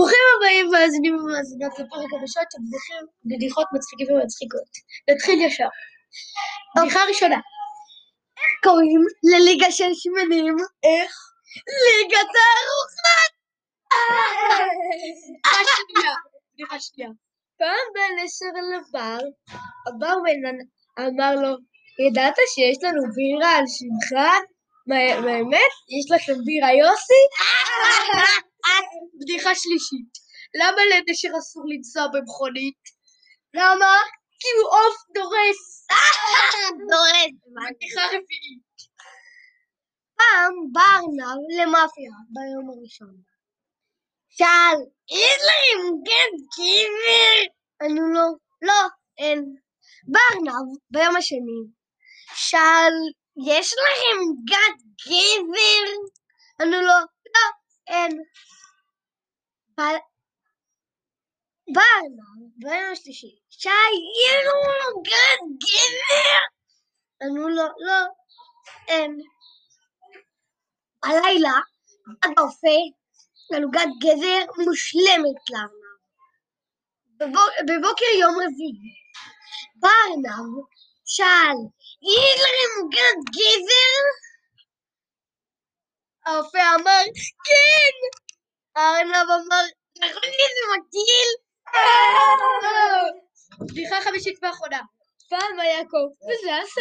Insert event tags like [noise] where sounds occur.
ברוכים הבאים מאזינים ומאזינות לפרק הראשון של בדיחות מצחיקים ומצחיקות. נתחיל ישר. בדיחה ראשונה. איך קוראים לליגה של שמנים? איך? ליגת הארוחות! בדיחה שנייה. בדיחה שנייה. פעם בן עשר לבר, הברמן אמר לו, ידעת שיש לנו בירה על שמך? באמת? יש לכם בירה יוסי? בדיחה שלישית, למה לנשר אסור לנסוע במכונית? למה? כי הוא עוף דורס. [laughs] דורס. בדיחה רביעית. פעם בא ארנב למאפיה ביום הראשון. שאל, יש לכם גן גבר? ענו לו, לא, אין. בא ארנב ביום השני. שאל, יש לכם גת גבר? ענו לו, לא, אין. ביום השלישי. שאל, יש לנו גת גבר? ענו לו, לא, אין. הלילה, עד האופה, עלוגת גזר מושלמת לארנב. בבוקר יום רביעי, בא ארנב, שאל, יש לכם גזר? האופה אמר, כן! הארנב אמר, נכון איזה מגעיל? בדיחה חמישית ואחרונה. פעם היה קוף וזה!